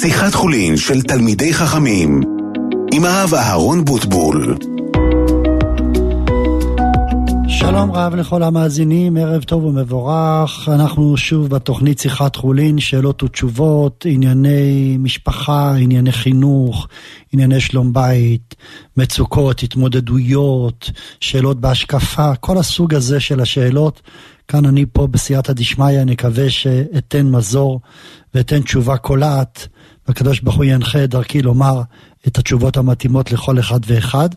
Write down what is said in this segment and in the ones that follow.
שיחת חולין של תלמידי חכמים עם הרב אהרון בוטבול שלום רב לכל המאזינים, ערב טוב ומבורך. אנחנו שוב בתוכנית שיחת חולין, שאלות ותשובות, ענייני משפחה, ענייני חינוך, ענייני שלום בית, מצוקות, התמודדויות, שאלות בהשקפה, כל הסוג הזה של השאלות. כאן אני פה בסייעתא דשמיא, נקווה שאתן מזור ואתן תשובה קולעת, והקדוש ברוך הוא ינחה את דרכי לומר את התשובות המתאימות לכל אחד ואחד.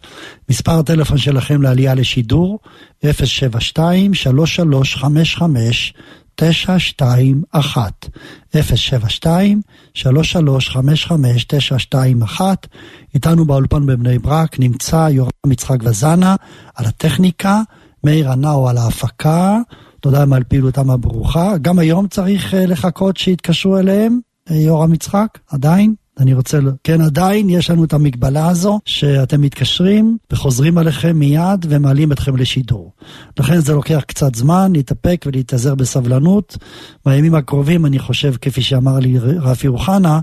מספר הטלפון שלכם לעלייה לשידור, 072 3355 921 072 3355 921 איתנו באולפן בבני ברק נמצא יורם יצחק וזנה על הטכניקה, מאיר הנאו על ההפקה, תודה על פעילותם הברוכה. גם היום צריך אה, לחכות שיתקשרו אליהם, יורם יצחק, עדיין? אני רוצה, כן, עדיין יש לנו את המגבלה הזו, שאתם מתקשרים וחוזרים עליכם מיד ומעלים אתכם לשידור. לכן זה לוקח קצת זמן להתאפק ולהתאזר בסבלנות. בימים הקרובים, אני חושב, כפי שאמר לי רפי רוחנה,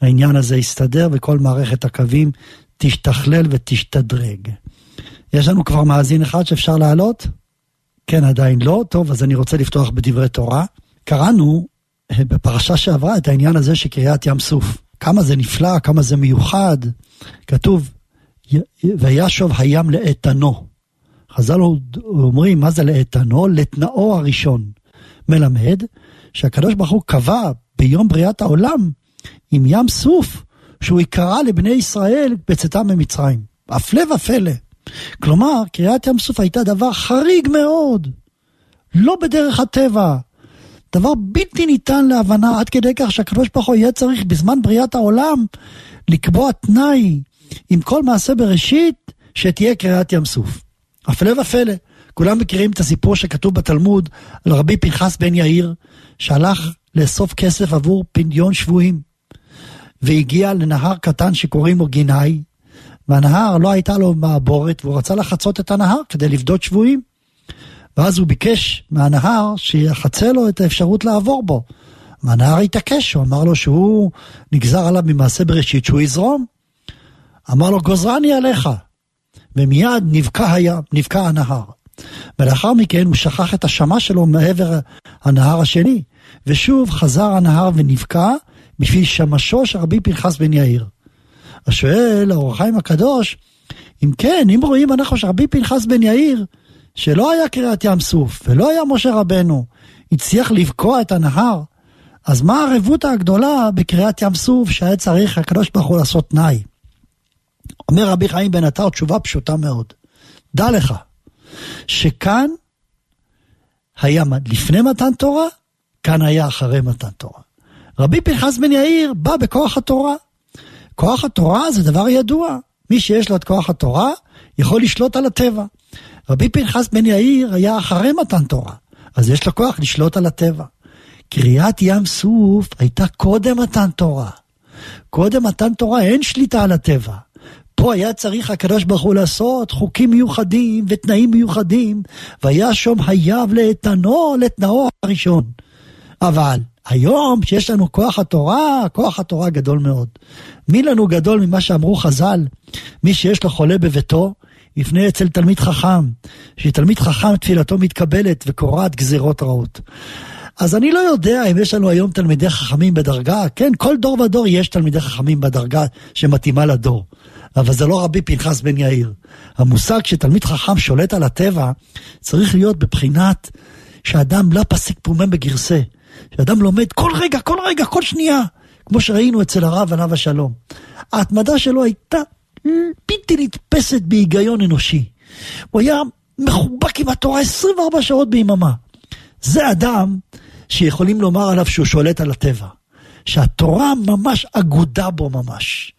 העניין הזה יסתדר וכל מערכת הקווים תשתכלל ותשתדרג. יש לנו כבר מאזין אחד שאפשר להעלות? כן, עדיין לא. טוב, אז אני רוצה לפתוח בדברי תורה. קראנו בפרשה שעברה את העניין הזה של ים סוף. כמה זה נפלא, כמה זה מיוחד. כתוב, וישוב הים לאיתנו. חז"ל אומרים, מה זה לאיתנו? לתנאו הראשון. מלמד שהקדוש ברוך הוא קבע ביום בריאת העולם עם ים סוף, שהוא יקרא לבני ישראל בצאתם ממצרים. הפלא ופלא. כלומר, קריאת ים סוף הייתה דבר חריג מאוד. לא בדרך הטבע, דבר בלתי ניתן להבנה, עד כדי כך שהקדוש ברוך הוא יהיה צריך בזמן בריאת העולם לקבוע תנאי עם כל מעשה בראשית שתהיה קריאת ים סוף. הפלא ופלא, כולם מכירים את הסיפור שכתוב בתלמוד על רבי פנחס בן יאיר, שהלך לאסוף כסף עבור פדיון שבויים, והגיע לנהר קטן שקוראים לו גיני, והנהר לא הייתה לו מעבורת, והוא רצה לחצות את הנהר כדי לפדות שבויים. ואז הוא ביקש מהנהר שיחצה לו את האפשרות לעבור בו. והנהר התעקש, הוא אמר לו שהוא נגזר עליו ממעשה בראשית שהוא יזרום. אמר לו, גוזרני עליך. ומיד נבקע הים, נבקע הנהר. ולאחר מכן הוא שכח את השמה שלו מעבר הנהר השני, ושוב חזר הנהר ונבקע בשביל שמשו של רבי פנחס בן יאיר. אז שואל האור החיים הקדוש, אם כן, אם רואים אנחנו שרבי פנחס בן יאיר שלא היה קריעת ים סוף ולא היה משה רבנו, הצליח לבקוע את הנהר, אז מה הערבות הגדולה בקריעת ים סוף שהיה צריך הקדוש ברוך הוא לעשות תנאי? אומר רבי חיים בן עטר תשובה פשוטה מאוד. דע לך, שכאן היה לפני מתן תורה, כאן היה אחרי מתן תורה. רבי פנחס בן יאיר בא בכוח התורה. כוח התורה זה דבר ידוע. מי שיש לו את כוח התורה, יכול לשלוט על הטבע. רבי פנחס בן יאיר היה אחרי מתן תורה, אז יש לו כוח לשלוט על הטבע. קריאת ים סוף הייתה קודם מתן תורה. קודם מתן תורה אין שליטה על הטבע. פה היה צריך הקדוש ברוך הוא לעשות חוקים מיוחדים ותנאים מיוחדים, והיה שום חייב לאיתנו לתנאו הראשון. אבל היום, שיש לנו כוח התורה, כוח התורה גדול מאוד. מי לנו גדול ממה שאמרו חז"ל? מי שיש לו חולה בביתו, יפנה אצל תלמיד חכם, שתלמיד חכם תפילתו מתקבלת וקורעת גזירות רעות. אז אני לא יודע אם יש לנו היום תלמידי חכמים בדרגה, כן, כל דור ודור יש תלמידי חכמים בדרגה שמתאימה לדור. אבל זה לא רבי פנחס בן יאיר. המושג שתלמיד חכם שולט על הטבע, צריך להיות בבחינת שאדם לא פסיק פומם בגרסה. שאדם לומד כל רגע, כל רגע, כל שנייה, כמו שראינו אצל הרב עליו השלום. ההתמדה שלו הייתה בלתי נתפסת בהיגיון אנושי. הוא היה מחובק עם התורה 24 שעות ביממה. זה אדם שיכולים לומר עליו שהוא שולט על הטבע. שהתורה ממש אגודה בו ממש.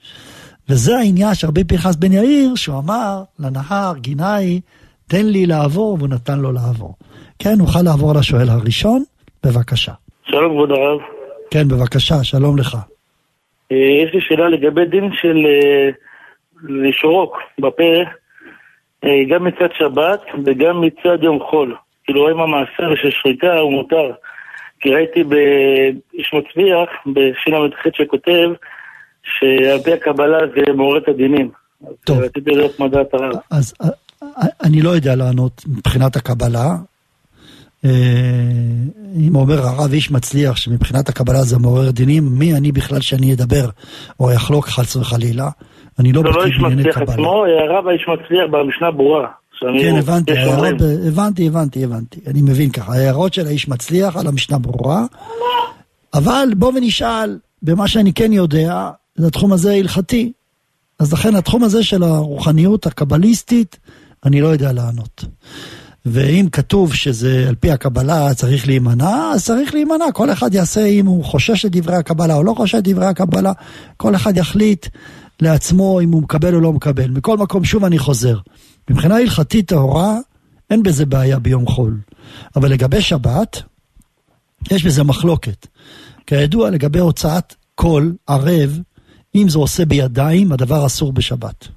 וזה העניין של רבי פנחס בן יאיר, שהוא אמר לנהר, גיני, תן לי לעבור, והוא נתן לו לעבור. כן, נוכל לעבור לשואל הראשון, בבקשה. שלום כבוד הרב. כן, בבקשה, שלום לך. אה, יש לי שאלה לגבי דין של אה, לשרוק בפה, אה, גם מצד שבת וגם מצד יום חול. כאילו, אם המעשר של שריקה הוא מותר. כי ראיתי באיש מצביח, בשיר ל"ח שכותב, שעל פי הקבלה זה מעורר הדינים. טוב. רציתי לראות מה דעת הרב. אז אה, אה, אני לא יודע לענות מבחינת הקבלה. אם אומר הרב איש מצליח שמבחינת הקבלה זה מעורר דינים, מי אני בכלל שאני אדבר או אחלוק חס וחלילה? אני לא זה לא בקיא איש בענייני מצליח קבלה. עצמו, הרב האיש מצליח במשנה ברורה. כן, הבנתי. ההערות, הבנתי, הבנתי, הבנתי. אני מבין ככה, ההערות של האיש מצליח על המשנה ברורה, אבל בוא ונשאל, במה שאני כן יודע, זה התחום הזה הלכתי. אז לכן התחום הזה של הרוחניות הקבליסטית, אני לא יודע לענות. ואם כתוב שזה על פי הקבלה צריך להימנע, אז צריך להימנע. כל אחד יעשה אם הוא חושש לדברי הקבלה או לא חושש לדברי הקבלה. כל אחד יחליט לעצמו אם הוא מקבל או לא מקבל. מכל מקום, שוב אני חוזר. מבחינה הלכתית טהורה, אין בזה בעיה ביום חול. אבל לגבי שבת, יש בזה מחלוקת. כידוע, לגבי הוצאת קול, ערב, אם זה עושה בידיים, הדבר אסור בשבת.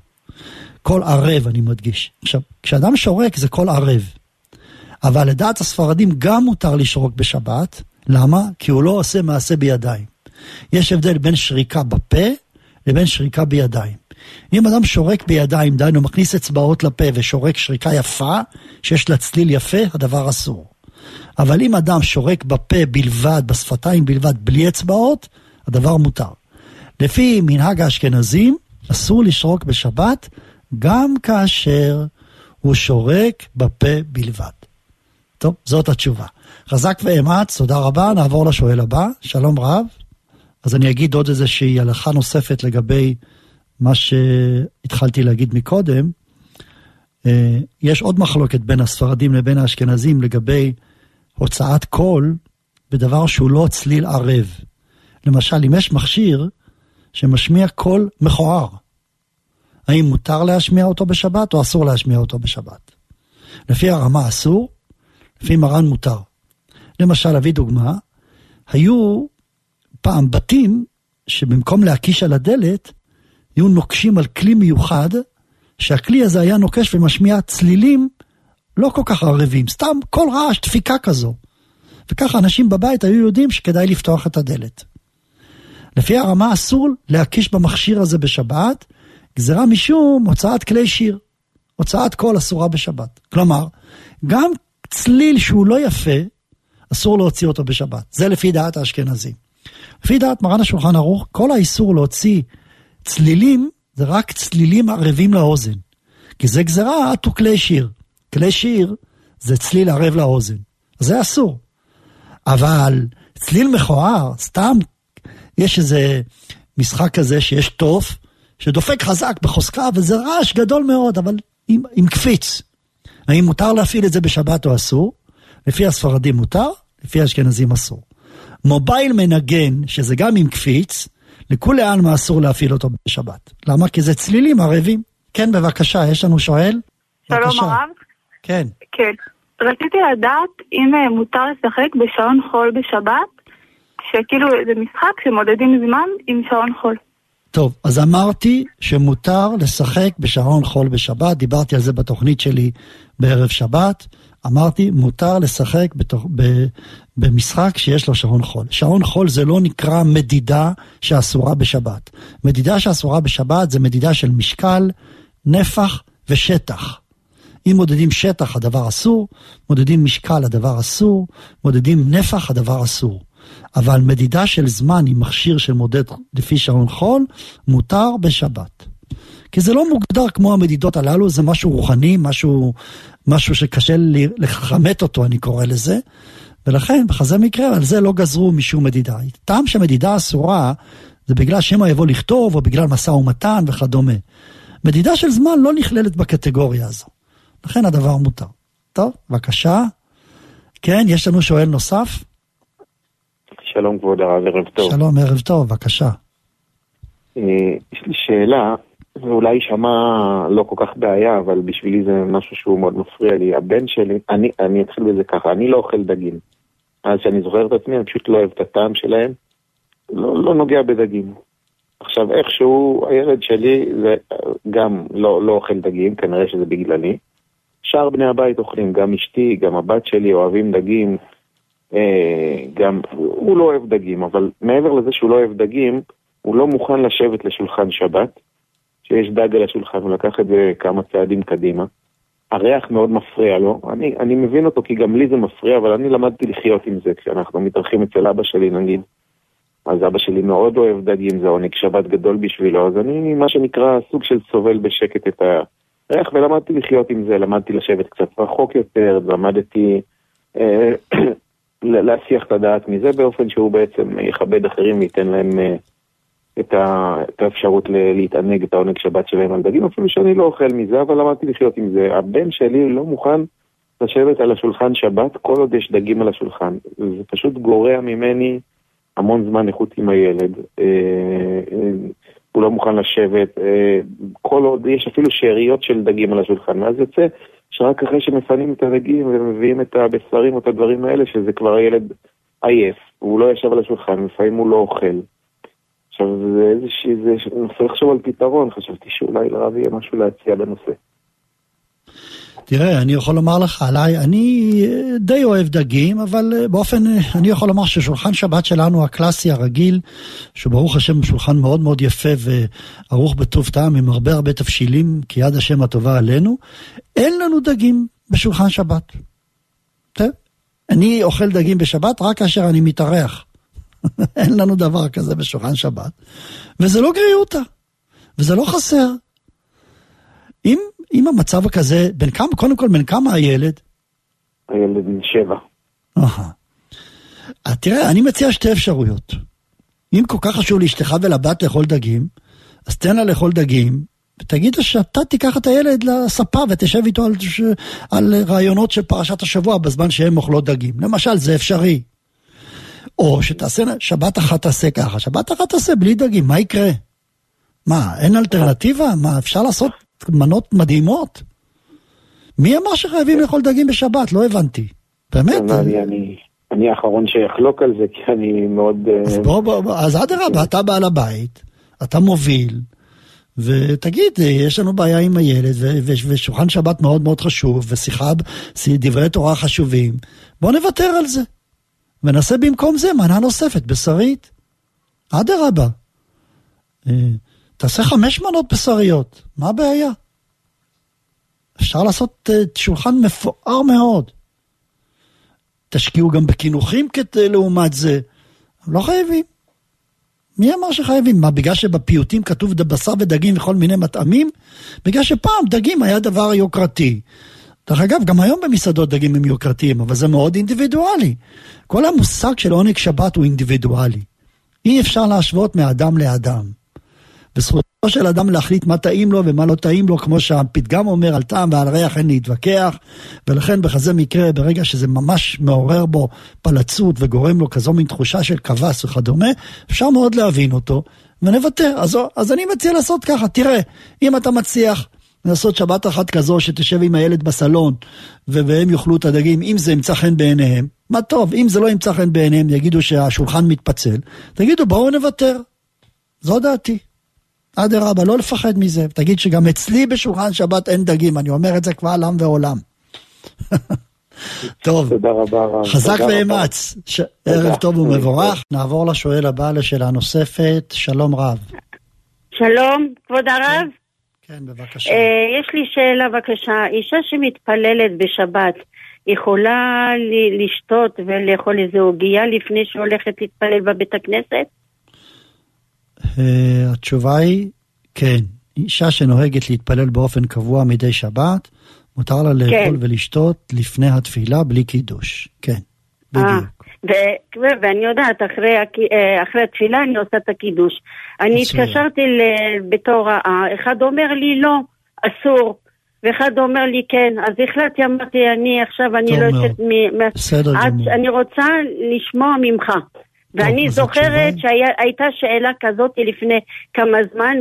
קול ערב, אני מדגיש. עכשיו, כשאדם שורק זה קול ערב. אבל לדעת הספרדים גם מותר לשרוק בשבת. למה? כי הוא לא עושה מעשה בידיים. יש הבדל בין שריקה בפה לבין שריקה בידיים. אם אדם שורק בידיים, דהיינו מכניס אצבעות לפה ושורק שריקה יפה, שיש לה צליל יפה, הדבר אסור. אבל אם אדם שורק בפה בלבד, בשפתיים בלבד, בלי אצבעות, הדבר מותר. לפי מנהג האשכנזים, אסור לשרוק בשבת, גם כאשר הוא שורק בפה בלבד. טוב, זאת התשובה. חזק ואמץ, תודה רבה, נעבור לשואל הבא. שלום רב. אז אני אגיד עוד איזושהי הלכה נוספת לגבי מה שהתחלתי להגיד מקודם. אה, יש עוד מחלוקת בין הספרדים לבין האשכנזים לגבי הוצאת קול בדבר שהוא לא צליל ערב. למשל, אם יש מכשיר שמשמיע קול מכוער, האם מותר להשמיע אותו בשבת או אסור להשמיע אותו בשבת? לפי הרמה אסור, לפי מרן מותר. למשל, אביא דוגמה, היו פעם בתים שבמקום להקיש על הדלת, היו נוקשים על כלי מיוחד, שהכלי הזה היה נוקש ומשמיע צלילים לא כל כך ערבים, סתם כל רעש, דפיקה כזו. וככה אנשים בבית היו יודעים שכדאי לפתוח את הדלת. לפי הרמה אסור להקיש במכשיר הזה בשבת, גזירה משום הוצאת כלי שיר. הוצאת קול אסורה בשבת. כלומר, גם צליל שהוא לא יפה, אסור להוציא אותו בשבת. זה לפי דעת האשכנזים. לפי דעת מרן השולחן ערוך, כל האיסור להוציא צלילים, זה רק צלילים ערבים לאוזן. כי זה גזירה עד כלי שיר. כלי שיר זה צליל ערב לאוזן. זה אסור. אבל צליל מכוער, סתם יש איזה משחק כזה שיש תוף, שדופק חזק בחוזקה, וזה רעש גדול מאוד, אבל עם, עם קפיץ. האם מותר להפעיל את זה בשבת או אסור? לפי הספרדים מותר, לפי האשכנזים אסור. מובייל מנגן, שזה גם עם קפיץ, לכולי עלמא אסור להפעיל אותו בשבת. למה? כי זה צלילים ערבים. כן, בבקשה, יש לנו שואל? שלום בבקשה. הרב. כן. כן. רציתי לדעת אם אה, מותר לשחק בשעון חול בשבת, שכאילו זה משחק שמודדים זמן עם שעון חול. טוב, אז אמרתי שמותר לשחק בשעון חול בשבת, דיברתי על זה בתוכנית שלי בערב שבת. אמרתי, מותר לשחק בתוך, ב, במשחק שיש לו שעון חול. שעון חול זה לא נקרא מדידה שאסורה בשבת. מדידה שאסורה בשבת זה מדידה של משקל, נפח ושטח. אם מודדים שטח הדבר אסור, מודדים משקל הדבר אסור, מודדים נפח הדבר אסור. אבל מדידה של זמן עם מכשיר שמודד לפי שעון חול, מותר בשבת. כי זה לא מוגדר כמו המדידות הללו, זה משהו רוחני, משהו, משהו שקשה לי- לכמת אותו, אני קורא לזה. ולכן, בכזה מקרה, על זה לא גזרו משום מדידה. טעם שמדידה אסורה, זה בגלל שמא יבוא לכתוב, או בגלל משא ומתן וכדומה. מדידה של זמן לא נכללת בקטגוריה הזו. לכן הדבר מותר. טוב, בבקשה. כן, יש לנו שואל נוסף? שלום כבוד הרב, ערב טוב. שלום, ערב טוב, בבקשה. אה, יש לי שאלה, זה אולי יישמע לא כל כך בעיה, אבל בשבילי זה משהו שהוא מאוד מפריע לי. הבן שלי, אני, אני אתחיל בזה ככה, אני לא אוכל דגים. אז שאני זוכר את עצמי, אני פשוט לא אוהב את הטעם שלהם. לא, לא נוגע בדגים. עכשיו, איכשהו הילד שלי זה גם לא, לא אוכל דגים, כנראה שזה בגללי. שאר בני הבית אוכלים, גם אשתי, גם הבת שלי אוהבים דגים. אה, גם, הוא לא אוהב דגים, אבל מעבר לזה שהוא לא אוהב דגים, הוא לא מוכן לשבת לשולחן שבת, שיש דג על השולחן, הוא לקח את זה כמה צעדים קדימה. הריח מאוד מפריע לו, אני, אני מבין אותו כי גם לי זה מפריע, אבל אני למדתי לחיות עם זה כשאנחנו מתארחים אצל אבא שלי נגיד. אז אבא שלי מאוד אוהב דגים, זה עונג שבת גדול בשבילו, אז אני מה שנקרא סוג של סובל בשקט את הריח, ולמדתי לחיות עם זה, למדתי לשבת קצת רחוק יותר, למדתי אה, להסיח את הדעת מזה באופן שהוא בעצם יכבד אחרים וייתן להם אה, את, ה, את האפשרות להתענג את העונג שבת שלהם על דגים, אפילו שאני לא אוכל מזה, אבל למדתי לחיות עם זה. הבן שלי לא מוכן לשבת על השולחן שבת כל עוד יש דגים על השולחן. זה פשוט גורע ממני המון זמן איכות עם הילד. אה, אה, הוא לא מוכן לשבת, אה, כל עוד יש אפילו שאריות של דגים על השולחן, ואז יוצא שרק אחרי שמפנים את הדגים ומביאים את הבשרים או את הדברים האלה, שזה כבר הילד עייף, הוא לא ישב על השולחן, לפעמים הוא לא אוכל. עכשיו זה איזושהי, זה נושא לחשוב על פתרון, חשבתי שאולי לרב יהיה משהו להציע בנושא. תראה, אני יכול לומר לך עליי, אני די אוהב דגים, אבל באופן, אני יכול לומר ששולחן שבת שלנו הקלאסי הרגיל, שברוך השם שולחן מאוד מאוד יפה וערוך בטוב טעם עם הרבה הרבה תבשילים, כי יד השם הטובה עלינו, אין לנו דגים בשולחן שבת. אני אוכל דגים בשבת רק כאשר אני מתארח. אין לנו דבר כזה בשולחן שבת. וזה לא גריעותא, וזה לא חסר. אם, אם המצב כזה, בין כמה, קודם כל, בין כמה הילד? הילד בן שבע. אה, תראה, אני מציע שתי אפשרויות. אם כל כך חשוב לאשתך ולבת לאכול דגים, אז תן לה לאכול דגים, ותגיד שאתה תיקח את הילד לספה ותשב איתו על, על רעיונות של פרשת השבוע בזמן שהם אוכלות דגים. למשל, זה אפשרי. או שתעשה, שבת אחת תעשה ככה, שבת אחת תעשה בלי דגים, מה יקרה? מה, אין אלטרנטיבה? מה, אפשר לעשות מנות מדהימות? מי אמר שחייבים לאכול דגים בשבת? לא הבנתי. באמת? אני האחרון שיחלוק על זה, כי אני מאוד... אז בוא, בוא, בוא, אז אדרבה, אתה בעל הבית, אתה מוביל, ותגיד, יש לנו בעיה עם הילד, ושולחן שבת מאוד מאוד חשוב, ושיחה, דברי תורה חשובים, בוא נוותר על זה. ונעשה במקום זה מנה נוספת, בשרית. אדרבה. אה, תעשה חמש מנות בשריות, מה הבעיה? אפשר לעשות אה, שולחן מפואר מאוד. תשקיעו גם בקינוחים כדי לעומת זה. לא חייבים. מי אמר שחייבים? מה, בגלל שבפיוטים כתוב בשר ודגים וכל מיני מטעמים? בגלל שפעם דגים היה דבר יוקרתי. דרך אגב, גם היום במסעדות דגים הם יוקרתיים, אבל זה מאוד אינדיבידואלי. כל המושג של עונג שבת הוא אינדיבידואלי. אי אפשר להשוות מאדם לאדם. וזכותו של אדם להחליט מה טעים לו ומה לא טעים לו, כמו שהפתגם אומר, על טעם ועל ריח אין להתווכח, ולכן בכזה מקרה, ברגע שזה ממש מעורר בו פלצות וגורם לו כזו מין תחושה של קבס וכדומה, אפשר מאוד להבין אותו, ונוותר. אז, אז אני מציע לעשות ככה, תראה, אם אתה מצליח לעשות שבת אחת כזו שתשב עם הילד בסלון והם יאכלו את הדגים, אם זה ימצא חן בעיניהם, מה טוב, אם זה לא ימצא חן בעיניהם, יגידו שהשולחן מתפצל, תגידו בואו נוותר. זו דעתי. אדרבה, לא לפחד מזה. תגיד שגם אצלי בשולחן שבת אין דגים, אני אומר את זה קבל עם ועולם. טוב, תודה רבה רב. חזק ואמץ, ש... ערב טוב ומבורך. נעבור לשואל הבא לשאלה נוספת, שלום רב. שלום, כבוד הרב. כן, בבקשה. Uh, יש לי שאלה בבקשה. אישה שמתפללת בשבת, יכולה לשתות ולאכול איזה עוגייה לפני שהולכת להתפלל בבית הכנסת? Uh, התשובה היא כן. אישה שנוהגת להתפלל באופן קבוע מדי שבת, מותר לה לאכול כן. ולשתות לפני התפילה בלי קידוש. כן, אה, בדיוק. ו- ואני יודעת, אחרי, אחרי התפילה אני עושה את הקידוש. אני התקשרתי בתור רעה, אחד אומר לי לא, אסור, ואחד אומר לי כן, אז החלטתי, אמרתי, אני עכשיו, אני לא יוצאת מ... בסדר גמור. אני רוצה לשמוע ממך. ואני זוכרת שהייתה שאלה כזאת לפני כמה זמן,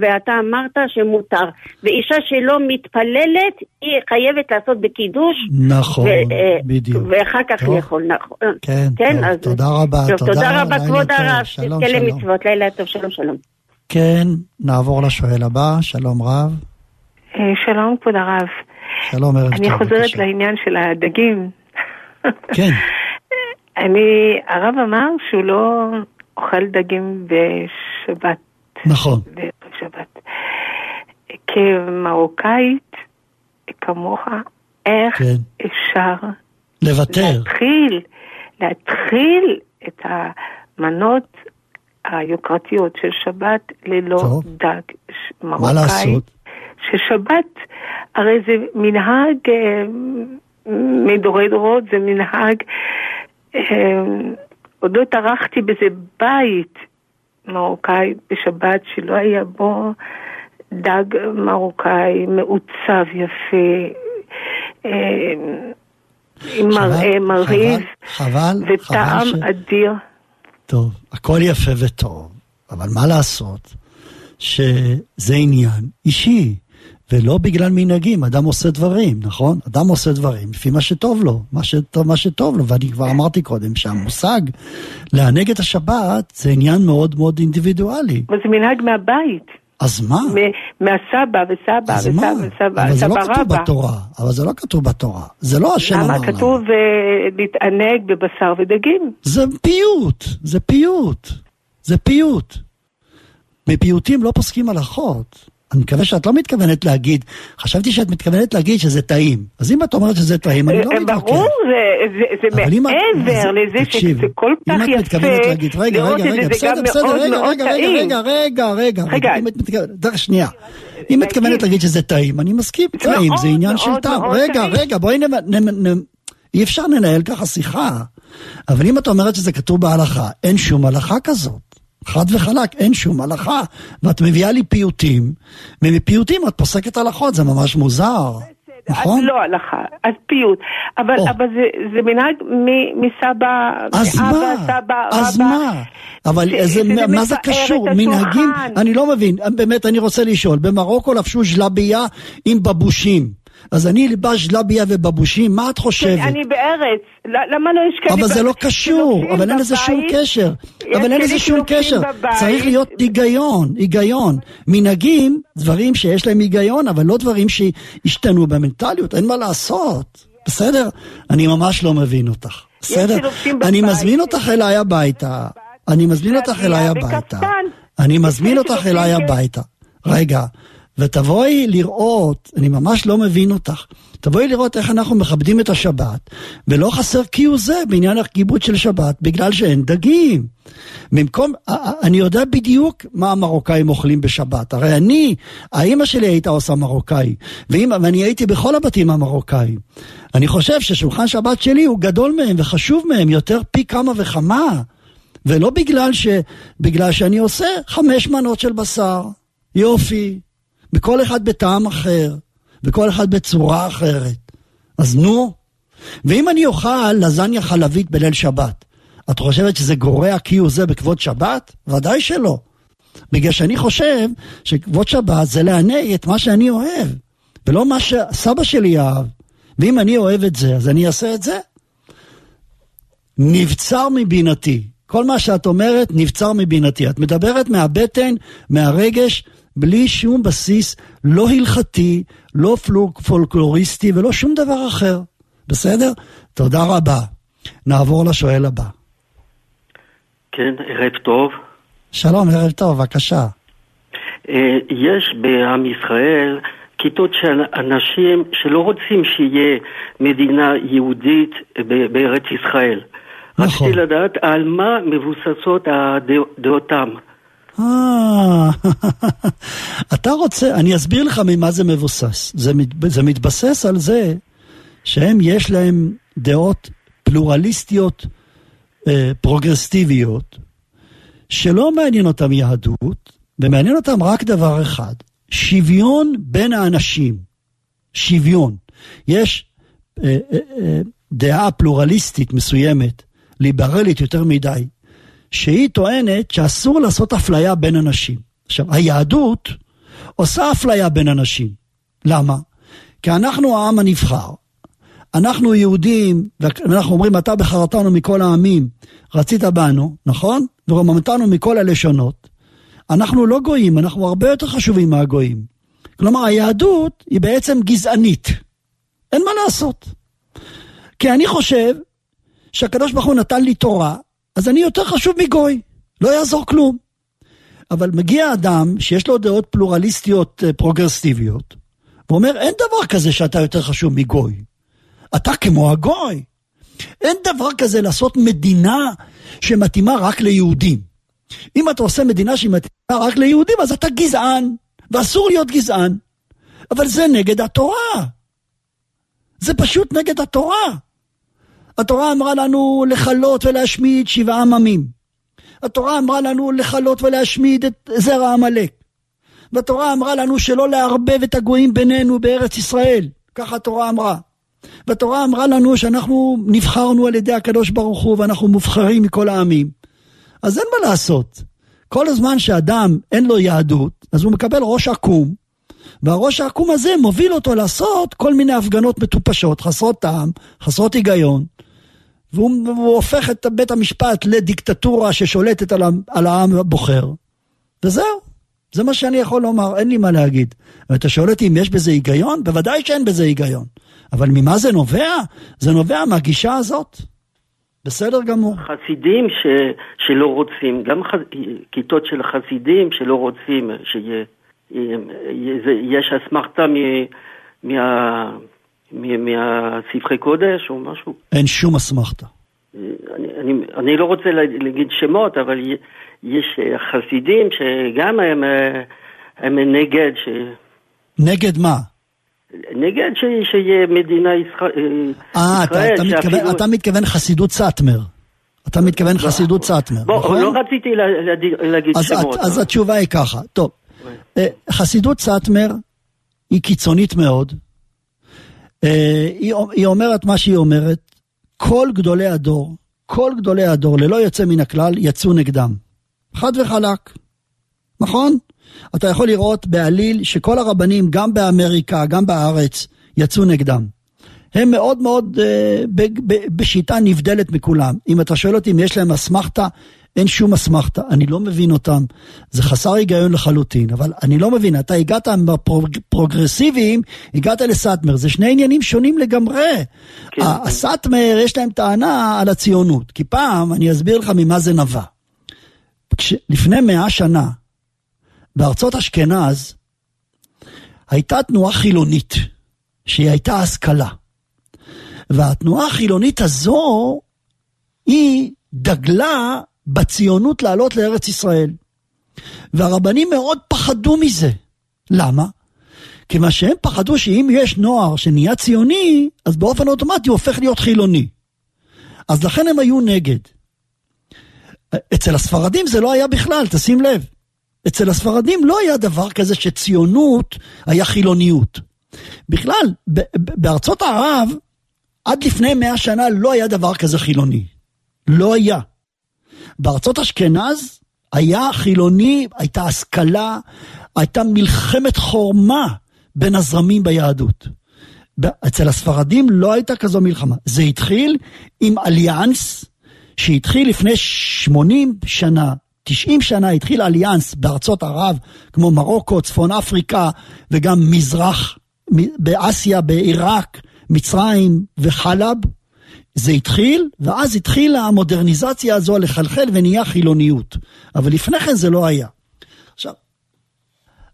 ואתה אמרת שמותר. ואישה שלא מתפללת, היא חייבת לעשות בקידוש. נכון, אה, בדיוק. ואחר כך לאכול, נכון. כן, כן טוב, אז... תודה רבה. טוב, תודה, תודה רבה, כבוד הרב. תזכה למצוות, לילה טוב, שלום שלום. כן, נעבור לשואל הבא, שלום רב. אה, שלום, כבוד הרב. שלום, ערב טוב. אני חוזרת לעניין של הדגים. כן. אני, הרב אמר שהוא לא אוכל דגים שבת. נכון. בערב שבת. כמרוקאית, כמוך, איך כן. אפשר לוותר. להתחיל, להתחיל את המנות היוקרתיות של שבת ללא טוב. דג ש- מה מרוקאי. לעשות? ששבת, הרי זה מנהג אה, מדורי דורות, זה מנהג, עוד לא טרחתי באיזה בית מרוקאי בשבת שלא היה בו דג מרוקאי מעוצב יפה, אה, עם מראה מרהיב וטעם ש... אדיר. טוב, הכל יפה וטוב, אבל מה לעשות שזה עניין אישי, ולא בגלל מנהגים, אדם עושה דברים, נכון? אדם עושה דברים לפי מה שטוב לו, מה שטוב, מה שטוב לו, ואני כבר אמרתי קודם שהמושג לענג את השבת זה עניין מאוד מאוד אינדיבידואלי. אבל זה מנהג מהבית, אז מה? מהסבא וסבא וסבא מה? וסבא, אבל זה לא כתוב רבא. בתורה, אבל זה לא כתוב בתורה, זה לא השם אמר למה? כתוב אה, להתענג בבשר ודגים. זה פיוט, זה פיוט, זה פיוט. מפיוטים לא פוסקים הלכות. אני מקווה שאת לא מתכוונת להגיד, חשבתי שאת מתכוונת להגיד שזה טעים. אז אם את אומרת שזה טעים, אני לא אה, מתווכח. ברור, זה- מעבר לזה שזה כל כך אם את מתכוונת יפה, להגיד, רגע, רגע, רגע, בסדר, בסדר, רגע, רגע, רגע. רגע, רגע, רגע, רגע. רגע, אם את מתכוונת, שנייה. אם להגיד. מתכוונת להגיד שזה טעים, אני מסכים, טעים, זה עניין של טעם. רגע. רגע, בואי נ- אי אפשר לנהל ככה שיחה. אבל אם את אומרת שזה כתוב בהלכה, אין שום הלכה כזאת. חד וחלק, אין שום הלכה. ואת מביאה לי פיוטים, ומפיוטים את פוסקת הלכות, זה ממש מוזר. נכון? אז לא הלכה, אז פיוט. אבל, או. אבל זה, זה מנהג מ- מסבא, אז מאבא, מה? סבא, אז רבא. מה? אבל ש- איזה, שזה מה זה קשור? מנהגים? אני לא מבין, באמת, אני רוצה לשאול. במרוקו לבשו ז'לביה עם בבושים. אז אני אלבש ז'לביה ובבושים, מה את חושבת? אני בארץ, למה לא יש כאלה... אבל זה לא קשור, אבל אין לזה שום? קשר. אבל אין לזה שום קשר. צריך להיות היגיון, היגיון. מנהגים, דברים שיש להם היגיון, אבל לא דברים שהשתנו במנטליות, אין מה לעשות. בסדר? אני ממש לא מבין אותך. בסדר? אני. מזמין אותך אליי הביתה. אני מזמין אותך אליי הביתה. אני מזמין אותך אליי הביתה. רגע, ותבואי לראות, אני ממש לא מבין אותך, תבואי לראות איך אנחנו מכבדים את השבת, ולא חסר כהוא זה בעניין הכיבוד של שבת, בגלל שאין דגים. במקום, אני יודע בדיוק מה המרוקאים אוכלים בשבת. הרי אני, האימא שלי הייתה עושה מרוקאי, ואמא, ואני הייתי בכל הבתים המרוקאים. אני חושב ששולחן שבת שלי הוא גדול מהם וחשוב מהם יותר פי כמה וכמה. ולא בגלל, ש, בגלל שאני עושה חמש מנות של בשר. יופי. בכל אחד בטעם אחר, וכל אחד בצורה אחרת. אז נו. ואם אני אוכל לזניה חלבית בליל שבת, את חושבת שזה גורע כהוא זה בכבוד שבת? ודאי שלא. בגלל שאני חושב שכבוד שבת זה לעני את מה שאני אוהב, ולא מה שסבא שלי אהב. ואם אני אוהב את זה, אז אני אעשה את זה. נבצר מבינתי. כל מה שאת אומרת נבצר מבינתי. את מדברת מהבטן, מהרגש, בלי שום בסיס, לא הלכתי, לא פלוק, פולקלוריסטי ולא שום דבר אחר. בסדר? תודה רבה. נעבור לשואל הבא. כן, ערב טוב. שלום, ערב טוב, בבקשה. אה, יש בעם ישראל כיתות של אנשים שלא רוצים שיהיה מדינה יהודית בארץ ישראל. נכון. רציתי לדעת על מה מבוססות הדע- דעותם. אה, אתה רוצה, אני אסביר לך ממה זה מבוסס. זה, מת, זה מתבסס על זה שהם יש להם דעות פלורליסטיות, אה, פרוגרסיביות, שלא מעניין אותם יהדות, ומעניין אותם רק דבר אחד, שוויון בין האנשים. שוויון. יש אה, אה, אה, דעה פלורליסטית מסוימת, ליברלית יותר מדי, שהיא טוענת שאסור לעשות אפליה בין אנשים. עכשיו, היהדות עושה אפליה בין אנשים. למה? כי אנחנו העם הנבחר. אנחנו יהודים, ואנחנו אומרים, אתה בחרתנו מכל העמים, רצית בנו, נכון? ורוממתנו מכל הלשונות. אנחנו לא גויים, אנחנו הרבה יותר חשובים מהגויים. כלומר, היהדות היא בעצם גזענית. אין מה לעשות. כי אני חושב שהקדוש ברוך הוא נתן לי תורה, אז אני יותר חשוב מגוי. לא יעזור כלום. אבל מגיע אדם שיש לו דעות פלורליסטיות אה, פרוגרסיביות, ואומר, אין דבר כזה שאתה יותר חשוב מגוי. אתה כמו הגוי. אין דבר כזה לעשות מדינה שמתאימה רק ליהודים. אם אתה עושה מדינה שהיא מתאימה רק ליהודים, אז אתה גזען, ואסור להיות גזען. אבל זה נגד התורה. זה פשוט נגד התורה. התורה אמרה לנו לכלות ולהשמיד שבעה עממים. התורה אמרה לנו לכלות ולהשמיד את זרע עמלק. והתורה אמרה לנו שלא לערבב את הגויים בינינו בארץ ישראל. ככה התורה אמרה. והתורה אמרה לנו שאנחנו נבחרנו על ידי הקדוש ברוך הוא ואנחנו מובחרים מכל העמים. אז אין מה לעשות. כל הזמן שאדם אין לו יהדות, אז הוא מקבל ראש עקום, והראש העקום הזה מוביל אותו לעשות כל מיני הפגנות מטופשות, חסרות טעם, חסרות היגיון, והוא הופך את בית המשפט לדיקטטורה ששולטת על, על העם הבוחר. וזהו, זה מה שאני יכול לומר, אין לי מה להגיד. ואתה שואל אותי אם יש בזה היגיון? בוודאי שאין בזה היגיון. אבל ממה זה נובע? זה נובע מהגישה הזאת. בסדר גמור. חסידים ש, שלא רוצים, גם ח, כיתות של חסידים שלא רוצים שיהיה, יש אסמכתה מה... מהספרי קודש או משהו? אין שום אסמכתה. אני, אני, אני לא רוצה להגיד שמות, אבל יש חסידים שגם הם, הם נגד ש... נגד מה? נגד ש, שיהיה מדינה ישראל. אה, אתה, אתה, מתכוון, אתה מתכוון חסידות סאטמר. אתה מתכוון חסידות סאטמר, נכון? לא רציתי להגיד שמות. אז התשובה היא ככה, טוב, אה, חסידות סאטמר היא קיצונית מאוד, אה, היא, היא אומרת מה שהיא אומרת, כל גדולי הדור, כל גדולי הדור, ללא יוצא מן הכלל, יצאו נגדם. חד וחלק. נכון? אתה יכול לראות בעליל שכל הרבנים, גם באמריקה, גם בארץ, יצאו נגדם. הם מאוד מאוד אה, ב, ב, בשיטה נבדלת מכולם. אם אתה שואל אותי אם יש להם אסמכתה, אין שום אסמכתה, אני לא מבין אותם, זה חסר היגיון לחלוטין, אבל אני לא מבין, אתה הגעת מהפרוגרסיביים, הגעת לסאטמר, זה שני עניינים שונים לגמרי. כן. הסאטמר יש להם טענה על הציונות, כי פעם, אני אסביר לך ממה זה נבע. כש, לפני מאה שנה, בארצות אשכנז, הייתה תנועה חילונית, שהיא הייתה השכלה. והתנועה החילונית הזו, היא דגלה בציונות לעלות לארץ ישראל. והרבנים מאוד פחדו מזה. למה? כי מה שהם פחדו שאם יש נוער שנהיה ציוני, אז באופן אוטומטי הוא הופך להיות חילוני. אז לכן הם היו נגד. אצל הספרדים זה לא היה בכלל, תשים לב. אצל הספרדים לא היה דבר כזה שציונות היה חילוניות. בכלל, בארצות ערב, עד לפני מאה שנה לא היה דבר כזה חילוני. לא היה. בארצות אשכנז היה חילוני, הייתה השכלה, הייתה מלחמת חורמה בין הזרמים ביהדות. אצל הספרדים לא הייתה כזו מלחמה. זה התחיל עם אליאנס שהתחיל לפני 80 שנה, 90 שנה התחיל אליאנס בארצות ערב, כמו מרוקו, צפון אפריקה וגם מזרח, באסיה, בעיראק, מצרים וחלב. זה התחיל, ואז התחילה המודרניזציה הזו לחלחל ונהיה חילוניות. אבל לפני כן זה לא היה. עכשיו,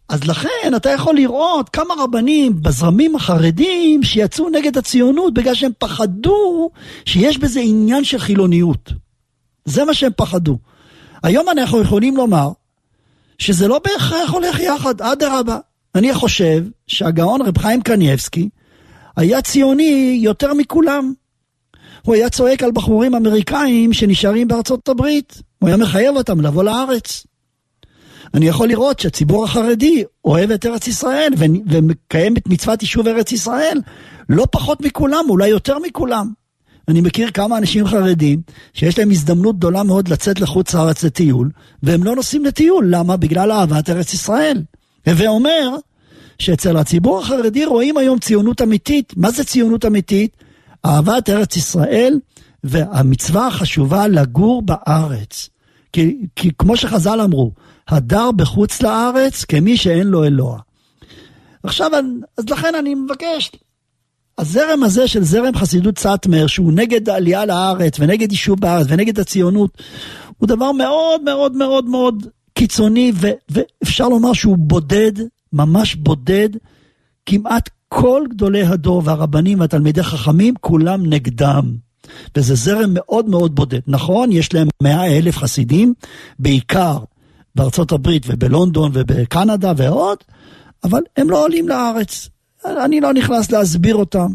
אז לכן אתה יכול לראות כמה רבנים בזרמים החרדים שיצאו נגד הציונות בגלל שהם פחדו שיש בזה עניין של חילוניות. זה מה שהם פחדו. היום אנחנו יכולים לומר שזה לא בהכרח הולך יחד, אדרבה. אני חושב שהגאון רב חיים קניאבסקי היה ציוני יותר מכולם. הוא היה צועק על בחורים אמריקאים שנשארים בארצות הברית. הוא היה מחייב אותם לבוא לארץ. אני יכול לראות שהציבור החרדי אוהב את ארץ ישראל ומקיים את מצוות יישוב ארץ ישראל לא פחות מכולם, אולי יותר מכולם. אני מכיר כמה אנשים חרדים שיש להם הזדמנות גדולה מאוד לצאת לחוץ לארץ לטיול, והם לא נוסעים לטיול. למה? בגלל אהבת ארץ ישראל. הווה אומר שאצל הציבור החרדי רואים היום ציונות אמיתית. מה זה ציונות אמיתית? אהבת ארץ ישראל והמצווה החשובה לגור בארץ. כי, כי כמו שחז"ל אמרו, הדר בחוץ לארץ כמי שאין לו אלוה. עכשיו, אז לכן אני מבקש, הזרם הזה של זרם חסידות סאטמר, שהוא נגד העלייה לארץ ונגד יישוב בארץ ונגד הציונות, הוא דבר מאוד מאוד מאוד מאוד קיצוני, ו, ואפשר לומר שהוא בודד, ממש בודד, כמעט כל גדולי הדור והרבנים והתלמידי חכמים, כולם נגדם. וזה זרם מאוד מאוד בודד. נכון, יש להם מאה אלף חסידים, בעיקר בארצות הברית ובלונדון ובקנדה ועוד, אבל הם לא עולים לארץ. אני לא נכנס להסביר אותם.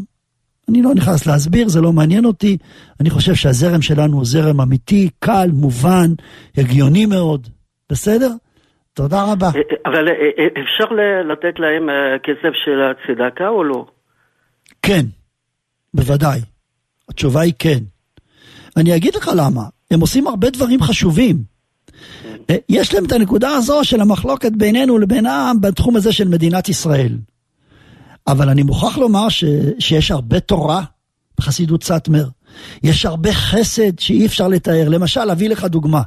אני לא נכנס להסביר, זה לא מעניין אותי. אני חושב שהזרם שלנו הוא זרם אמיתי, קל, מובן, הגיוני מאוד. בסדר? תודה רבה. אבל אה, אה, אפשר לתת להם אה, כסף של הצדקה או לא? כן, בוודאי. התשובה היא כן. אני אגיד לך למה. הם עושים הרבה דברים חשובים. אה, יש להם את הנקודה הזו של המחלוקת בינינו לבינם בתחום הזה של מדינת ישראל. אבל אני מוכרח לומר ש, שיש הרבה תורה בחסידות סאטמר. יש הרבה חסד שאי אפשר לתאר. למשל, אביא לך דוגמה.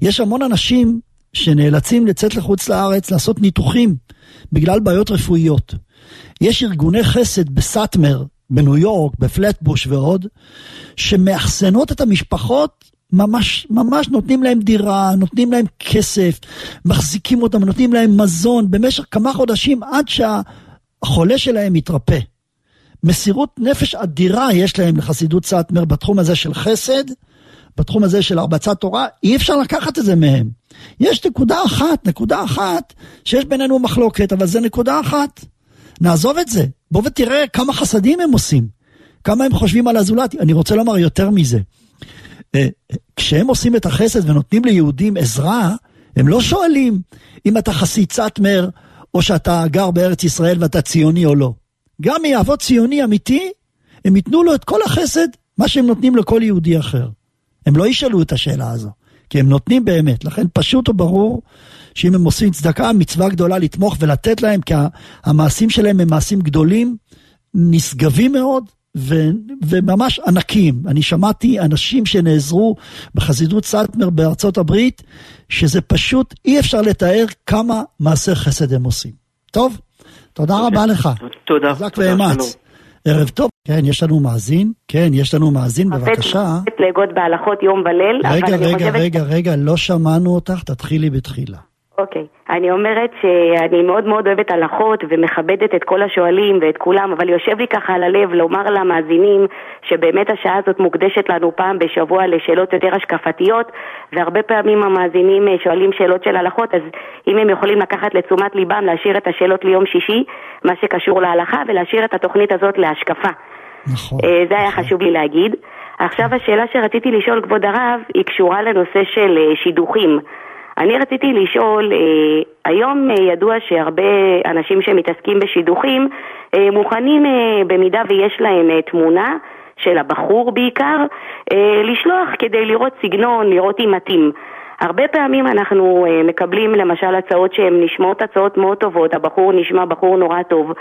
יש המון אנשים שנאלצים לצאת לחוץ לארץ לעשות ניתוחים בגלל בעיות רפואיות. יש ארגוני חסד בסאטמר, בניו יורק, בפלטבוש ועוד, שמאחסנות את המשפחות ממש, ממש נותנים להם דירה, נותנים להם כסף, מחזיקים אותם, נותנים להם מזון במשך כמה חודשים עד שהחולה שלהם יתרפא. מסירות נפש אדירה יש להם לחסידות סאטמר בתחום הזה של חסד, בתחום הזה של הרבצת תורה, אי אפשר לקחת את זה מהם. יש נקודה אחת, נקודה אחת, שיש בינינו מחלוקת, אבל זה נקודה אחת. נעזוב את זה, בוא ותראה כמה חסדים הם עושים, כמה הם חושבים על הזולת. אני רוצה לומר יותר מזה. אה, כשהם עושים את החסד ונותנים ליהודים עזרה, הם לא שואלים אם אתה חסיד סאטמר, או שאתה גר בארץ ישראל ואתה ציוני או לא. גם אם יעבוד ציוני אמיתי, הם ייתנו לו את כל החסד, מה שהם נותנים לכל יהודי אחר. הם לא ישאלו את השאלה הזו, כי הם נותנים באמת. לכן פשוט וברור שאם הם עושים צדקה, מצווה גדולה לתמוך ולתת להם, כי המעשים שלהם הם מעשים גדולים, נשגבים מאוד, ו, וממש ענקיים. אני שמעתי אנשים שנעזרו בחסידות סאטמר בארצות הברית, שזה פשוט אי אפשר לתאר כמה מעשי חסד הם עושים. טוב, תודה רבה לך. תודה. חזק תודה, ואמץ. ערב טוב. כן, יש לנו מאזין. כן, יש לנו מאזין, בבקשה. לתת להגות בהלכות יום וליל, רגע, רגע. רגע, רגע, לא שמענו אותך, תתחילי בתחילה. אוקיי. אני אומרת שאני מאוד מאוד אוהבת הלכות ומכבדת את כל השואלים ואת כולם, אבל יושב לי ככה על הלב לומר למאזינים שבאמת השעה הזאת מוקדשת לנו פעם בשבוע לשאלות יותר השקפתיות, והרבה פעמים המאזינים אה, שואלים שאלות של הלכות, אז אם הם יכולים לקחת לתשומת ליבם להשאיר את השאלות ליום שישי, מה שקשור להלכה, ולהשאיר את התוכנית הזאת להשקפה. נכון. אה, זה היה חשוב לי להגיד. עכשיו השאלה שרציתי לשאול, כבוד הרב, היא קשורה לנושא של אה, שידוכים. אני רציתי לשאול, אה, היום אה, ידוע שהרבה אנשים שמתעסקים בשידוכים אה, מוכנים, במידה ויש להם תמונה של הבחור בעיקר, לשלוח כדי לראות סגנון, לראות אם מתאים. הרבה פעמים אנחנו אה, מקבלים למשל הצעות שהן נשמעות הצעות מאוד טובות, הבחור נשמע בחור נורא טוב,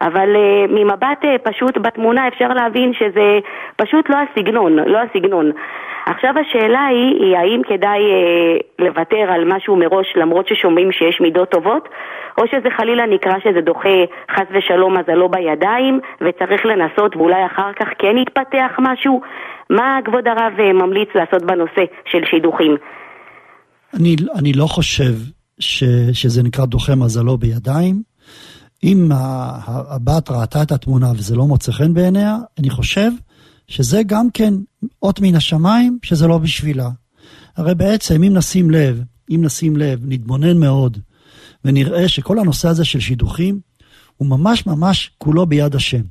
אבל אה, ממבט אה, פשוט בתמונה אפשר להבין שזה פשוט לא הסגנון, לא הסגנון. עכשיו השאלה היא, היא האם כדאי לוותר על משהו מראש למרות ששומעים שיש מידות טובות, או שזה חלילה נקרא שזה דוחה חס ושלום מזלו בידיים וצריך לנסות ואולי אחר כך כן יתפתח משהו? מה כבוד הרב ממליץ לעשות בנושא של שידוכים? אני, אני לא חושב ש, שזה נקרא דוחה מזלו בידיים. אם הבת ראתה את התמונה וזה לא מוצא חן בעיניה, אני חושב שזה גם כן אות מן השמיים שזה לא בשבילה. הרי בעצם אם נשים לב, אם נשים לב, נתבונן מאוד ונראה שכל הנושא הזה של שידוכים הוא ממש ממש כולו ביד השם.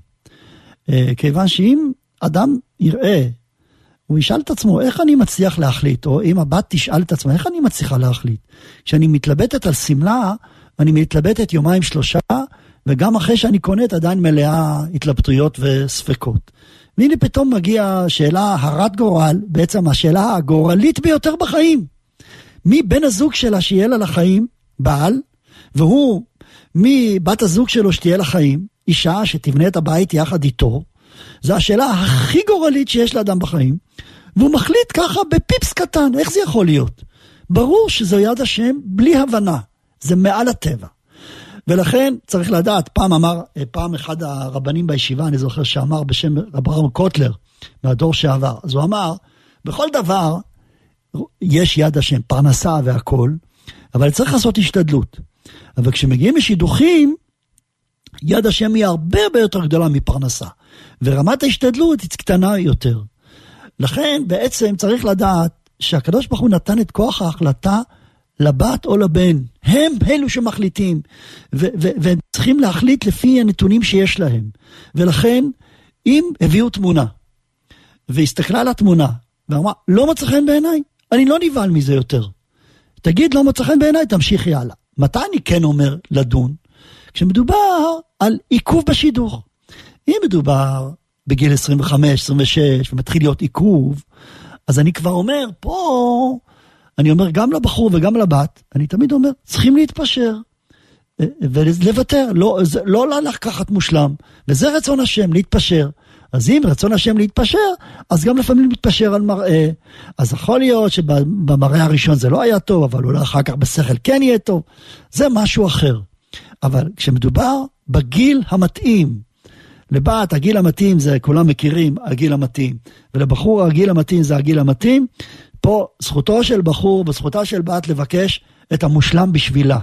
אה, כיוון שאם אדם יראה הוא ישאל את עצמו, איך אני מצליח להחליט? או אם הבת תשאל את עצמה, איך אני מצליחה להחליט? כשאני מתלבטת על שמלה, אני מתלבטת יומיים שלושה, וגם אחרי שאני קונאת עדיין מלאה התלבטויות וספקות. והנה פתאום מגיעה שאלה הרת גורל, בעצם השאלה הגורלית ביותר בחיים. מי בן הזוג שלה שיהיה לה לחיים, בעל, והוא, מי בת הזוג שלו שתהיה לחיים, אישה שתבנה את הבית יחד איתו, זו השאלה הכי גורלית שיש לאדם בחיים, והוא מחליט ככה בפיפס קטן, איך זה יכול להיות? ברור שזו יד השם בלי הבנה, זה מעל הטבע. ולכן צריך לדעת, פעם אמר, פעם אחד הרבנים בישיבה, אני זוכר שאמר בשם רב אברהם קוטלר, מהדור שעבר, אז הוא אמר, בכל דבר יש יד השם, פרנסה והכול, אבל צריך לעשות השתדלות. אבל כשמגיעים לשידוכים, יד השם היא הרבה הרבה יותר גדולה מפרנסה. ורמת ההשתדלות היא קטנה יותר. לכן בעצם צריך לדעת שהקדוש ברוך הוא נתן את כוח ההחלטה לבת או לבן. הם אלו שמחליטים, ו- ו- והם צריכים להחליט לפי הנתונים שיש להם. ולכן, אם הביאו תמונה, והסתכלה על התמונה, ואמרה, לא מצא חן בעיניי, אני לא נבהל מזה יותר. תגיד, לא מצא חן בעיניי, תמשיכי הלאה. מתי אני כן אומר לדון? כשמדובר על עיכוב בשידור. אם מדובר בגיל 25, 26, ומתחיל להיות עיכוב, אז אני כבר אומר, פה, אני אומר גם לבחור וגם לבת, אני תמיד אומר, צריכים להתפשר. אה, ולוותר, לא, זה, לא לקחת מושלם, וזה רצון השם, להתפשר. אז אם רצון השם להתפשר, אז גם לפעמים להתפשר על מראה. אז יכול להיות שבמראה הראשון זה לא היה טוב, אבל אולי אחר כך בשכל כן יהיה טוב. זה משהו אחר. אבל כשמדובר בגיל המתאים, לבת הגיל המתאים זה כולם מכירים הגיל המתאים, ולבחור הגיל המתאים זה הגיל המתאים, פה זכותו של בחור וזכותה של בת לבקש את המושלם בשבילה.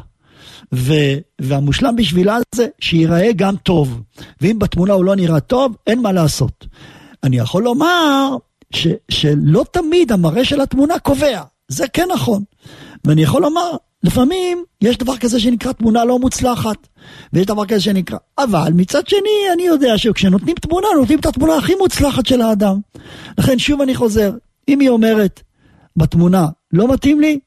ו, והמושלם בשבילה זה שייראה גם טוב. ואם בתמונה הוא לא נראה טוב, אין מה לעשות. אני יכול לומר ש, שלא תמיד המראה של התמונה קובע, זה כן נכון. ואני יכול לומר, לפעמים יש דבר כזה שנקרא תמונה לא מוצלחת, ויש דבר כזה שנקרא... אבל מצד שני, אני יודע שכשנותנים תמונה, נותנים את התמונה הכי מוצלחת של האדם. לכן שוב אני חוזר, אם היא אומרת בתמונה, לא מתאים לי,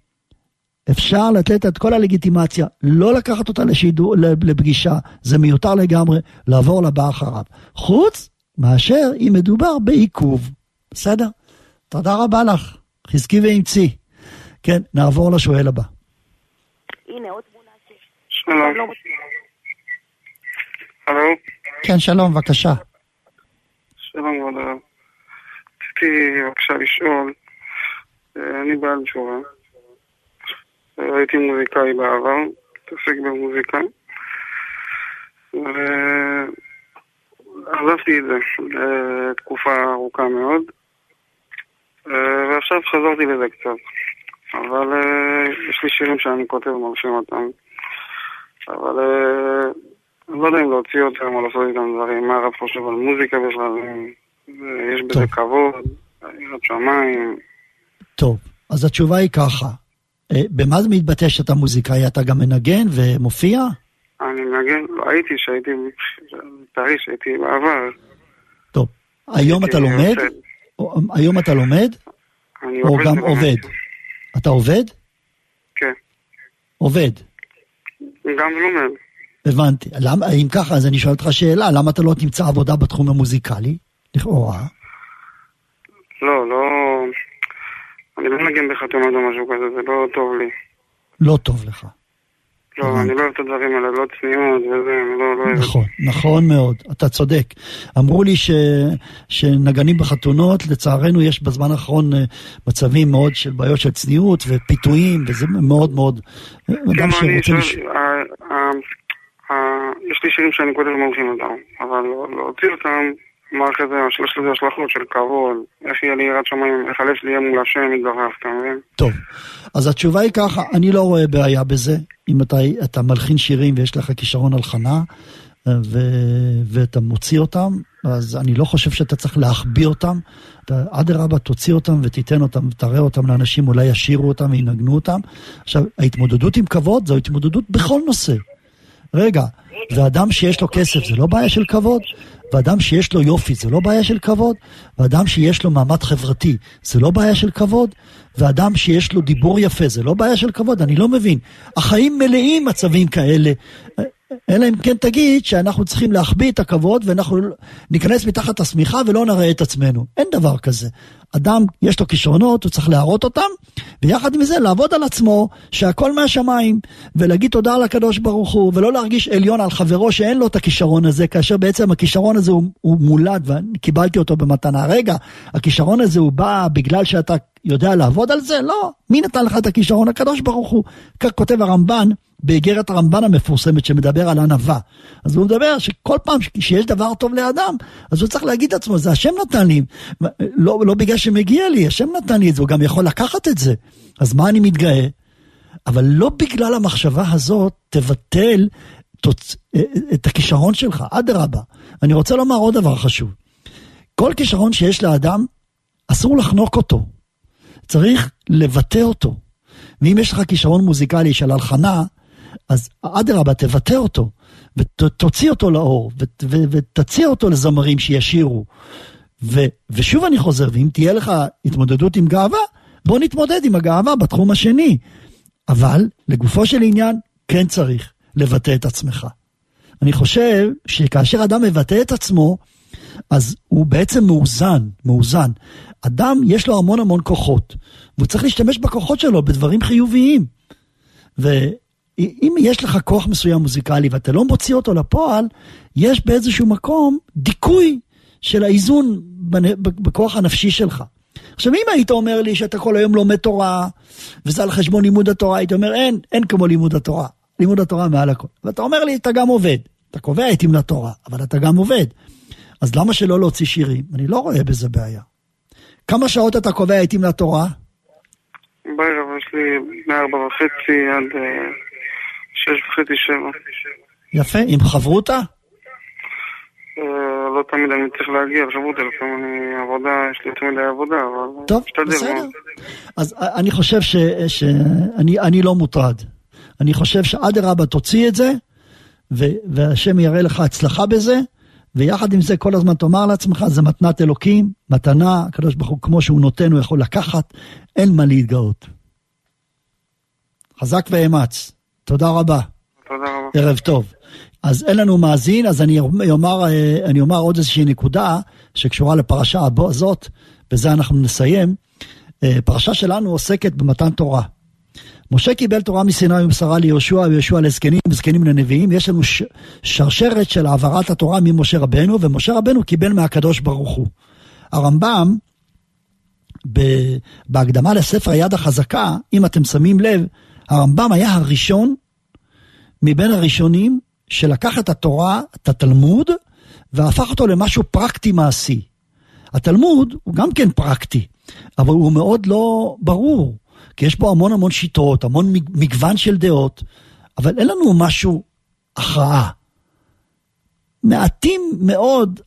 אפשר לתת את כל הלגיטימציה, לא לקחת אותה לשידור, לפגישה, זה מיותר לגמרי, לעבור לבא אחריו. חוץ מאשר אם מדובר בעיכוב. בסדר? תודה רבה לך, חזקי ואמצי. כן, נעבור לשואל הבא. הנה עוד תמונה ש... שלום. הלו? כן, שלום, בבקשה. שלום, כבוד הרב. רציתי בבקשה לשאול, אה, אני בעל תשובה. אה, הייתי מוזיקאי בעבר, מתעסק במוזיקה. ועזבתי את זה לתקופה ארוכה מאוד. אה, ועכשיו חזרתי לזה קצת. אבל יש לי שירים שאני כותב ומרשים אותם. אבל אני לא יודע אם להוציא אותם או לעשות איתם דברים, מה הרב חושב על מוזיקה בכלל, יש בזה כבוד, יראת שמיים. טוב, אז התשובה היא ככה, אה, במה זה מתבטא שאתה מוזיקאי? אתה גם מנגן ומופיע? אני מנגן, לא הייתי שהייתי, לצערי שהייתי בעבר. טוב, היום אתה לומד? היום אתה לומד? או גם עובד? אתה עובד? כן. עובד. גם לומד. הבנתי. למה, אם ככה, אז אני שואל אותך שאלה, למה אתה לא תמצא עבודה בתחום המוזיקלי? לכאורה. לא, לא... אני לא מנגן בחתונות או משהו כזה, זה לא טוב לי. לא טוב לך. לא, אני לא אוהב את הדברים האלה, לא צניעות וזה, אני לא, לא אוהב נכון, נכון מאוד, אתה צודק. אמרו לי ש, שנגנים בחתונות, לצערנו יש בזמן האחרון אה, מצבים מאוד של בעיות של צניעות ופיתויים, וזה מאוד מאוד... כן, אני שואל, יש לי שירים שאני כותב ומולחין אותם, אבל להוציא אותם, אחרי זה, יש לזה השלכות של כבוד, איך יהיה לי יראת שמיים, איך הלב שלי יהיה מול השם יתברך, אתה מבין? טוב, אז התשובה היא ככה, אני לא רואה בעיה בזה, אם אתה, אתה מלחין שירים ויש לך כישרון הלחנה, ו, ואתה מוציא אותם, אז אני לא חושב שאתה צריך להחביא אותם. אדרבה, תוציא אותם ותיתן אותם, ותראה אותם לאנשים, אולי ישירו אותם וינגנו אותם. עכשיו, ההתמודדות עם כבוד זו התמודדות בכל נושא. רגע, ואדם שיש לו כסף זה לא בעיה של כבוד? ואדם שיש לו יופי זה לא בעיה של כבוד? ואדם שיש לו מעמד חברתי זה לא בעיה של כבוד? ואדם שיש לו דיבור יפה זה לא בעיה של כבוד? אני לא מבין. החיים מלאים מצבים כאלה. אלא אם כן תגיד שאנחנו צריכים להחביא את הכבוד ואנחנו ניכנס מתחת השמיכה ולא נראה את עצמנו. אין דבר כזה. אדם, יש לו כישרונות, הוא צריך להראות אותם, ויחד עם זה לעבוד על עצמו, שהכל מהשמיים, ולהגיד תודה לקדוש ברוך הוא, ולא להרגיש עליון על חברו שאין לו את הכישרון הזה, כאשר בעצם הכישרון הזה הוא, הוא מולד, וקיבלתי אותו במתנה. רגע, הכישרון הזה הוא בא בגלל שאתה יודע לעבוד על זה? לא. מי נתן לך את הכישרון? הקדוש ברוך הוא. כך כותב הרמב"ן. באיגרת הרמב"ן המפורסמת שמדבר על ענווה. אז הוא מדבר שכל פעם שיש דבר טוב לאדם, אז הוא צריך להגיד לעצמו, זה השם נתן לי, לא, לא בגלל שמגיע לי, השם נתן לי את זה, הוא גם יכול לקחת את זה. אז מה אני מתגאה? אבל לא בגלל המחשבה הזאת תבטל תוצ... את הכישרון שלך, אדרבה. אני רוצה לומר עוד דבר חשוב. כל כישרון שיש לאדם, אסור לחנוק אותו. צריך לבטא אותו. ואם יש לך כישרון מוזיקלי של הלחנה, אז אדרבה, תבטא אותו, ותוציא אותו לאור, ות, ו, ותציע אותו לזמרים שישירו. ו, ושוב אני חוזר, ואם תהיה לך התמודדות עם גאווה, בוא נתמודד עם הגאווה בתחום השני. אבל לגופו של עניין, כן צריך לבטא את עצמך. אני חושב שכאשר אדם מבטא את עצמו, אז הוא בעצם מאוזן, מאוזן. אדם יש לו המון המון כוחות, והוא צריך להשתמש בכוחות שלו בדברים חיוביים. ואם יש לך כוח מסוים מוזיקלי ואתה לא מוציא אותו לפועל, יש באיזשהו מקום דיכוי של האיזון בכוח הנפשי שלך. עכשיו אם היית אומר לי שאתה כל היום לומד תורה, וזה על חשבון לימוד התורה, הייתי אומר אין, אין כמו לימוד התורה. לימוד התורה מעל הכל. ואתה אומר לי, אתה גם עובד. אתה קובע את ימנת תורה, אבל אתה גם עובד. אז למה שלא להוציא שירים? אני לא רואה בזה בעיה. כמה שעות אתה קובע את ימנת תורה? בערב יש לי מארבע וחצי עד אה, שש וחצי, שבע. יפה, עם חברותה? אה, לא תמיד אני צריך להגיע לחברותא, לפעמים אני עבודה, יש לי יותר מדי עבודה, אבל... טוב, בסדר. אז אני חושב שאני לא מוטרד. אני חושב שאדרבה תוציא את זה, והשם יראה לך הצלחה בזה, ויחד עם זה כל הזמן תאמר לעצמך, זה מתנת אלוקים, מתנה, הקדוש ברוך הוא כמו שהוא נותן, הוא יכול לקחת, אין מה להתגאות. חזק ואמץ. תודה רבה. תודה רבה. ערב טוב. אז אין לנו מאזין, אז אני אומר, אני אומר עוד איזושהי נקודה שקשורה לפרשה הזאת, בזה אנחנו נסיים. פרשה שלנו עוסקת במתן תורה. משה קיבל תורה מסיני ומסרה ליהושע ויהושע לזקנים וזקנים לנביאים. יש לנו ש... שרשרת של העברת התורה ממשה רבנו, ומשה רבנו קיבל מהקדוש ברוך הוא. הרמב"ם, ב... בהקדמה לספר היד החזקה, אם אתם שמים לב, הרמב"ם היה הראשון מבין הראשונים שלקח את התורה, את התלמוד, והפך אותו למשהו פרקטי מעשי. התלמוד הוא גם כן פרקטי, אבל הוא מאוד לא ברור. כי יש פה המון המון שיטות, המון מגוון של דעות, אבל אין לנו משהו הכרעה. מעטים מאוד,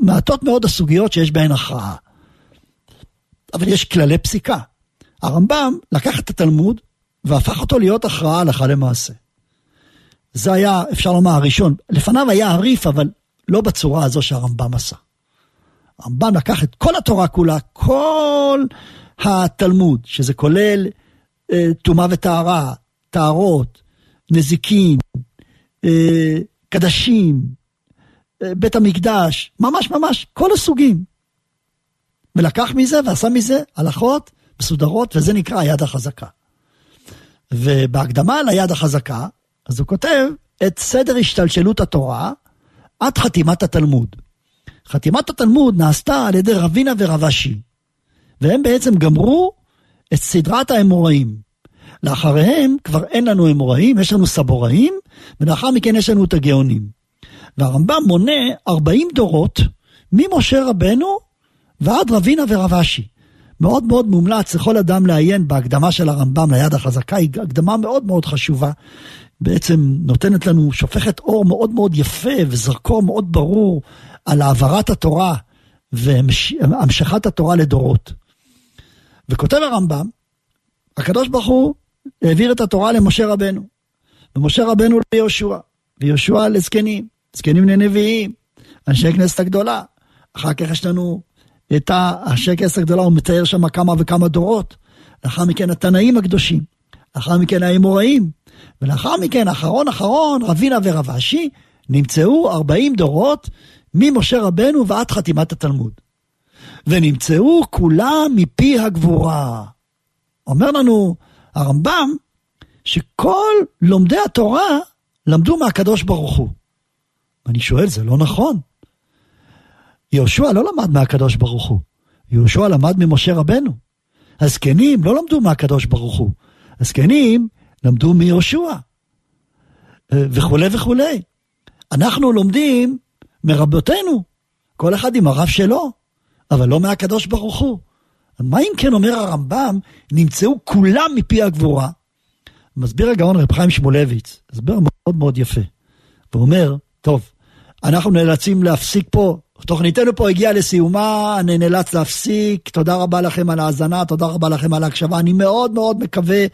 מעטות מאוד הסוגיות שיש בהן הכרעה. אבל יש כללי פסיקה. הרמב"ם לקח את התלמוד והפך אותו להיות הכרעה הלכה למעשה. זה היה, אפשר לומר, הראשון. לפניו היה הריף, אבל לא בצורה הזו שהרמב"ם עשה. הרמב"ם לקח את כל התורה כולה, כל התלמוד, שזה כולל אה, טומאה אה, וטהרה, טהרות, נזיקין, אה, קדשים, אה, בית המקדש, ממש ממש, כל הסוגים. ולקח מזה ועשה מזה הלכות מסודרות, וזה נקרא היד החזקה. ובהקדמה ליד החזקה, אז הוא כותב את סדר השתלשלות התורה עד חתימת התלמוד. חתימת התלמוד נעשתה על ידי רבינה ורבשי. והם בעצם גמרו את סדרת האמוראים. לאחריהם כבר אין לנו אמוראים, יש לנו סבוראים, ולאחר מכן יש לנו את הגאונים. והרמב"ם מונה 40 דורות ממשה רבנו ועד רבינה ורבשי. מאוד מאוד מומלץ לכל אדם לעיין בהקדמה של הרמב"ם ליד החזקה, היא הקדמה מאוד מאוד חשובה. בעצם נותנת לנו, שופכת אור מאוד מאוד יפה וזרקור מאוד ברור על העברת התורה והמשכת התורה לדורות. וכותב הרמב"ם, הקדוש ברוך הוא העביר את התורה למשה רבנו, ומשה רבנו ליהושע, ויהושע לזקנים, זקנים לנביאים, אנשי כנסת הגדולה. אחר כך יש לנו את אנשי כנסת הגדולה, הוא מתאר שם כמה וכמה דורות. לאחר מכן התנאים הקדושים, לאחר מכן האמוראים, ולאחר מכן, אחרון אחרון, רבינה ורבשי, נמצאו 40 דורות ממשה רבנו ועד חתימת התלמוד. ונמצאו כולם מפי הגבורה. אומר לנו הרמב"ם שכל לומדי התורה למדו מהקדוש ברוך הוא. אני שואל, זה לא נכון. יהושע לא למד מהקדוש ברוך הוא, יהושע למד ממשה רבנו. הזקנים לא למדו מהקדוש ברוך הוא, הזקנים למדו מיהושע. אה, וכולי וכולי. אנחנו לומדים מרבותינו, כל אחד עם הרב שלו. אבל לא מהקדוש ברוך הוא. מה אם כן אומר הרמב"ם, נמצאו כולם מפי הגבורה? מסביר הגאון רב חיים שמואלביץ, הסבר מאוד מאוד יפה. והוא אומר, טוב, אנחנו נאלצים להפסיק פה, תוכניתנו פה הגיעה לסיומה, אני נאלץ להפסיק, תודה רבה לכם על ההאזנה, תודה רבה לכם על ההקשבה, אני מאוד מאוד מקווה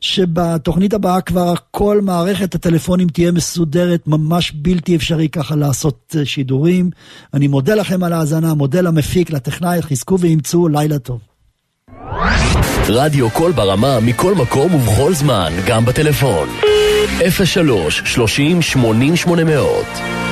שבתוכנית הבאה כבר כל מערכת הטלפונים תהיה מסודרת, ממש בלתי אפשרי ככה לעשות אה, שידורים. אני מודה לכם על ההאזנה, מודה למפיק, לטכנאי, חזקו ואימצו, לילה טוב. רדיו קול ברמה מכל מקום ובכל זמן, גם בטלפון. 03 30 80 800